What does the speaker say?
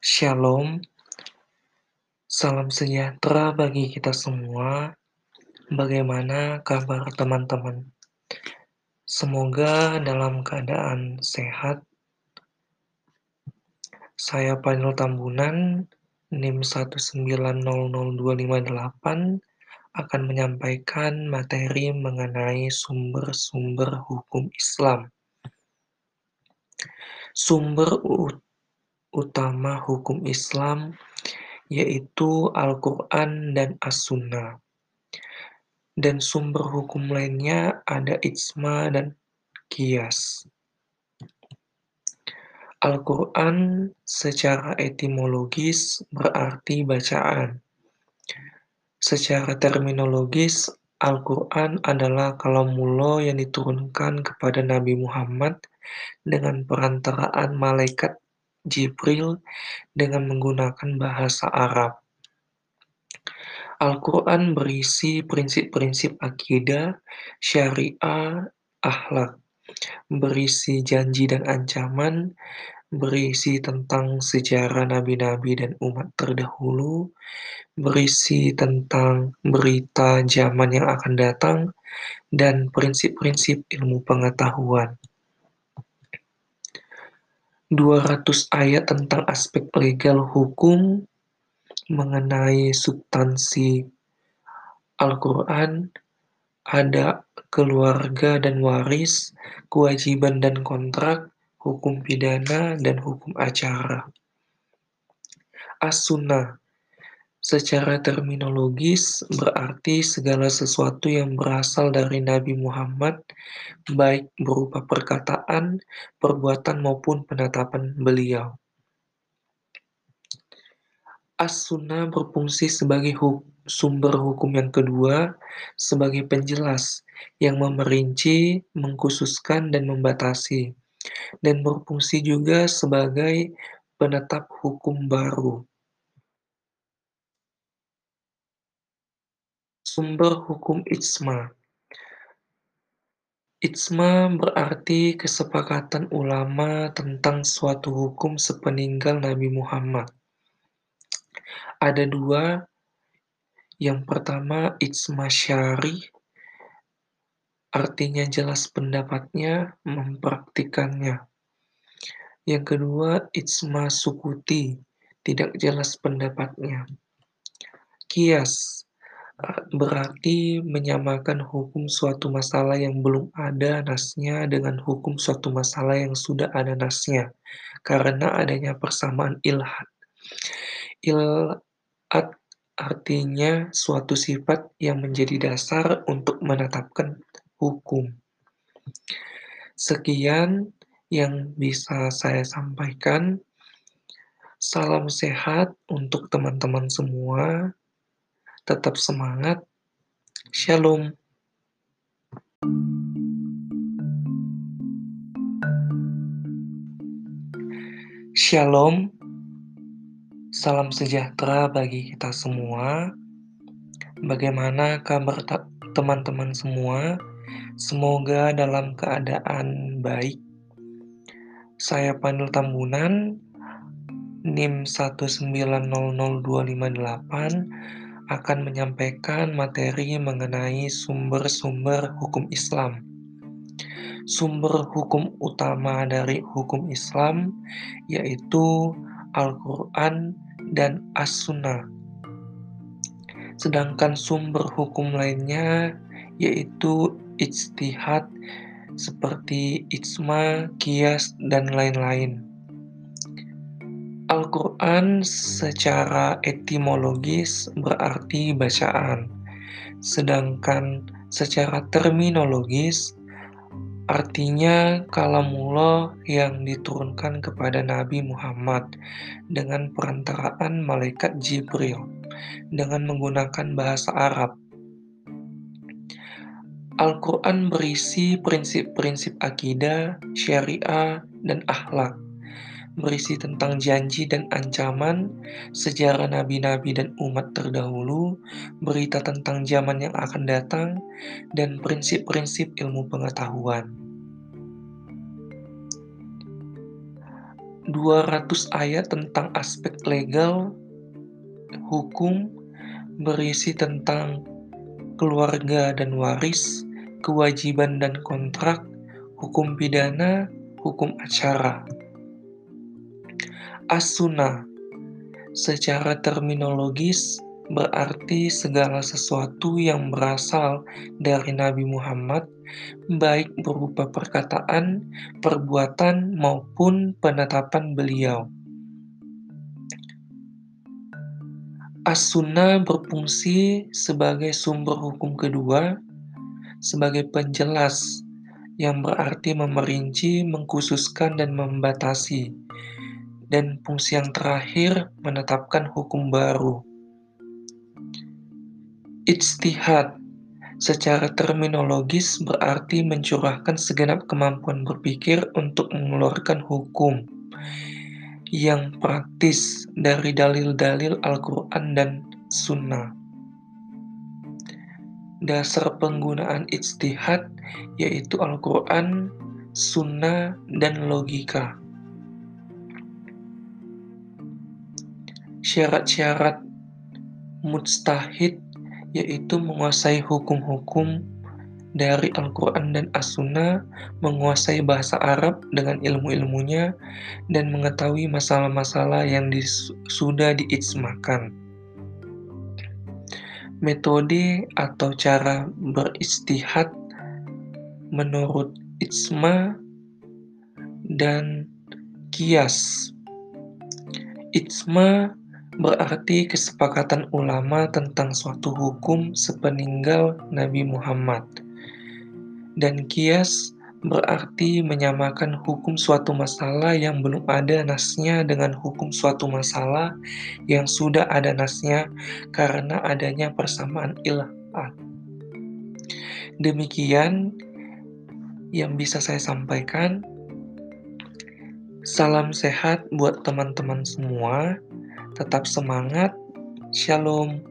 Shalom, salam sejahtera bagi kita semua. Bagaimana kabar teman-teman? Semoga dalam keadaan sehat. Saya Panel Tambunan, NIM 1900258 akan menyampaikan materi mengenai sumber-sumber hukum Islam. Sumber utama hukum Islam yaitu Al-Quran dan As-Sunnah. Dan sumber hukum lainnya ada ijma dan kias. Al-Quran secara etimologis berarti bacaan. Secara terminologis, Al-Quran adalah kalamullah yang diturunkan kepada Nabi Muhammad dengan perantaraan malaikat Jibril dengan menggunakan bahasa Arab. Al-Quran berisi prinsip-prinsip akidah, syariah, akhlak, berisi janji dan ancaman, berisi tentang sejarah nabi-nabi dan umat terdahulu, berisi tentang berita zaman yang akan datang, dan prinsip-prinsip ilmu pengetahuan. 200 ayat tentang aspek legal hukum mengenai substansi Al-Quran, ada keluarga dan waris, kewajiban dan kontrak, hukum pidana, dan hukum acara. As-Sunnah Secara terminologis, berarti segala sesuatu yang berasal dari Nabi Muhammad, baik berupa perkataan, perbuatan, maupun penetapan beliau. As-Sunnah berfungsi sebagai hu sumber hukum yang kedua, sebagai penjelas yang memerinci, mengkhususkan, dan membatasi, dan berfungsi juga sebagai penetap hukum baru. Sumber hukum ijma. Ijma berarti kesepakatan ulama tentang suatu hukum sepeninggal Nabi Muhammad. Ada dua. Yang pertama, ijma syari, artinya jelas pendapatnya, mempraktikannya. Yang kedua, ijma sukuti, tidak jelas pendapatnya. Kias, berarti menyamakan hukum suatu masalah yang belum ada nasnya dengan hukum suatu masalah yang sudah ada nasnya, karena adanya persamaan ilhad. Ilhad artinya suatu sifat yang menjadi dasar untuk menetapkan hukum. Sekian yang bisa saya sampaikan. Salam sehat untuk teman-teman semua tetap semangat. Shalom. Shalom. Salam sejahtera bagi kita semua. Bagaimana kabar teman-teman semua? Semoga dalam keadaan baik. Saya Panel Tambunan, NIM 1900258 akan menyampaikan materi mengenai sumber-sumber hukum Islam. Sumber hukum utama dari hukum Islam yaitu Al-Quran dan As-Sunnah. Sedangkan sumber hukum lainnya yaitu ijtihad seperti ijma, kias, dan lain-lain. Al-Quran secara etimologis berarti bacaan, sedangkan secara terminologis artinya kalamullah yang diturunkan kepada Nabi Muhammad dengan perantaraan malaikat Jibril dengan menggunakan bahasa Arab. Al-Quran berisi prinsip-prinsip akidah, syariah, dan akhlak berisi tentang janji dan ancaman, sejarah nabi-nabi dan umat terdahulu, berita tentang zaman yang akan datang, dan prinsip-prinsip ilmu pengetahuan. 200 ayat tentang aspek legal, hukum, berisi tentang keluarga dan waris, kewajiban dan kontrak, hukum pidana, hukum acara. As-sunnah secara terminologis berarti segala sesuatu yang berasal dari Nabi Muhammad baik berupa perkataan, perbuatan, maupun penetapan beliau. As-Sunnah berfungsi sebagai sumber hukum kedua, sebagai penjelas, yang berarti memerinci, mengkhususkan, dan membatasi. Dan fungsi yang terakhir, menetapkan hukum baru. Ijtihad Secara terminologis berarti mencurahkan segenap kemampuan berpikir untuk mengeluarkan hukum yang praktis dari dalil-dalil Al-Quran dan Sunnah. Dasar penggunaan ijtihad yaitu Al-Quran, Sunnah, dan logika. Syarat-syarat mustahid yaitu menguasai hukum-hukum dari Al-Quran dan As-Sunnah, menguasai bahasa Arab dengan ilmu-ilmunya, dan mengetahui masalah-masalah yang dis sudah diismakan. Metode atau cara beristihad menurut Ijma dan Kias. Ijma berarti kesepakatan ulama tentang suatu hukum sepeninggal Nabi Muhammad. Dan kias berarti menyamakan hukum suatu masalah yang belum ada nasnya dengan hukum suatu masalah yang sudah ada nasnya karena adanya persamaan ilhat. Demikian yang bisa saya sampaikan. Salam sehat buat teman-teman semua. Tetap semangat. Shalom.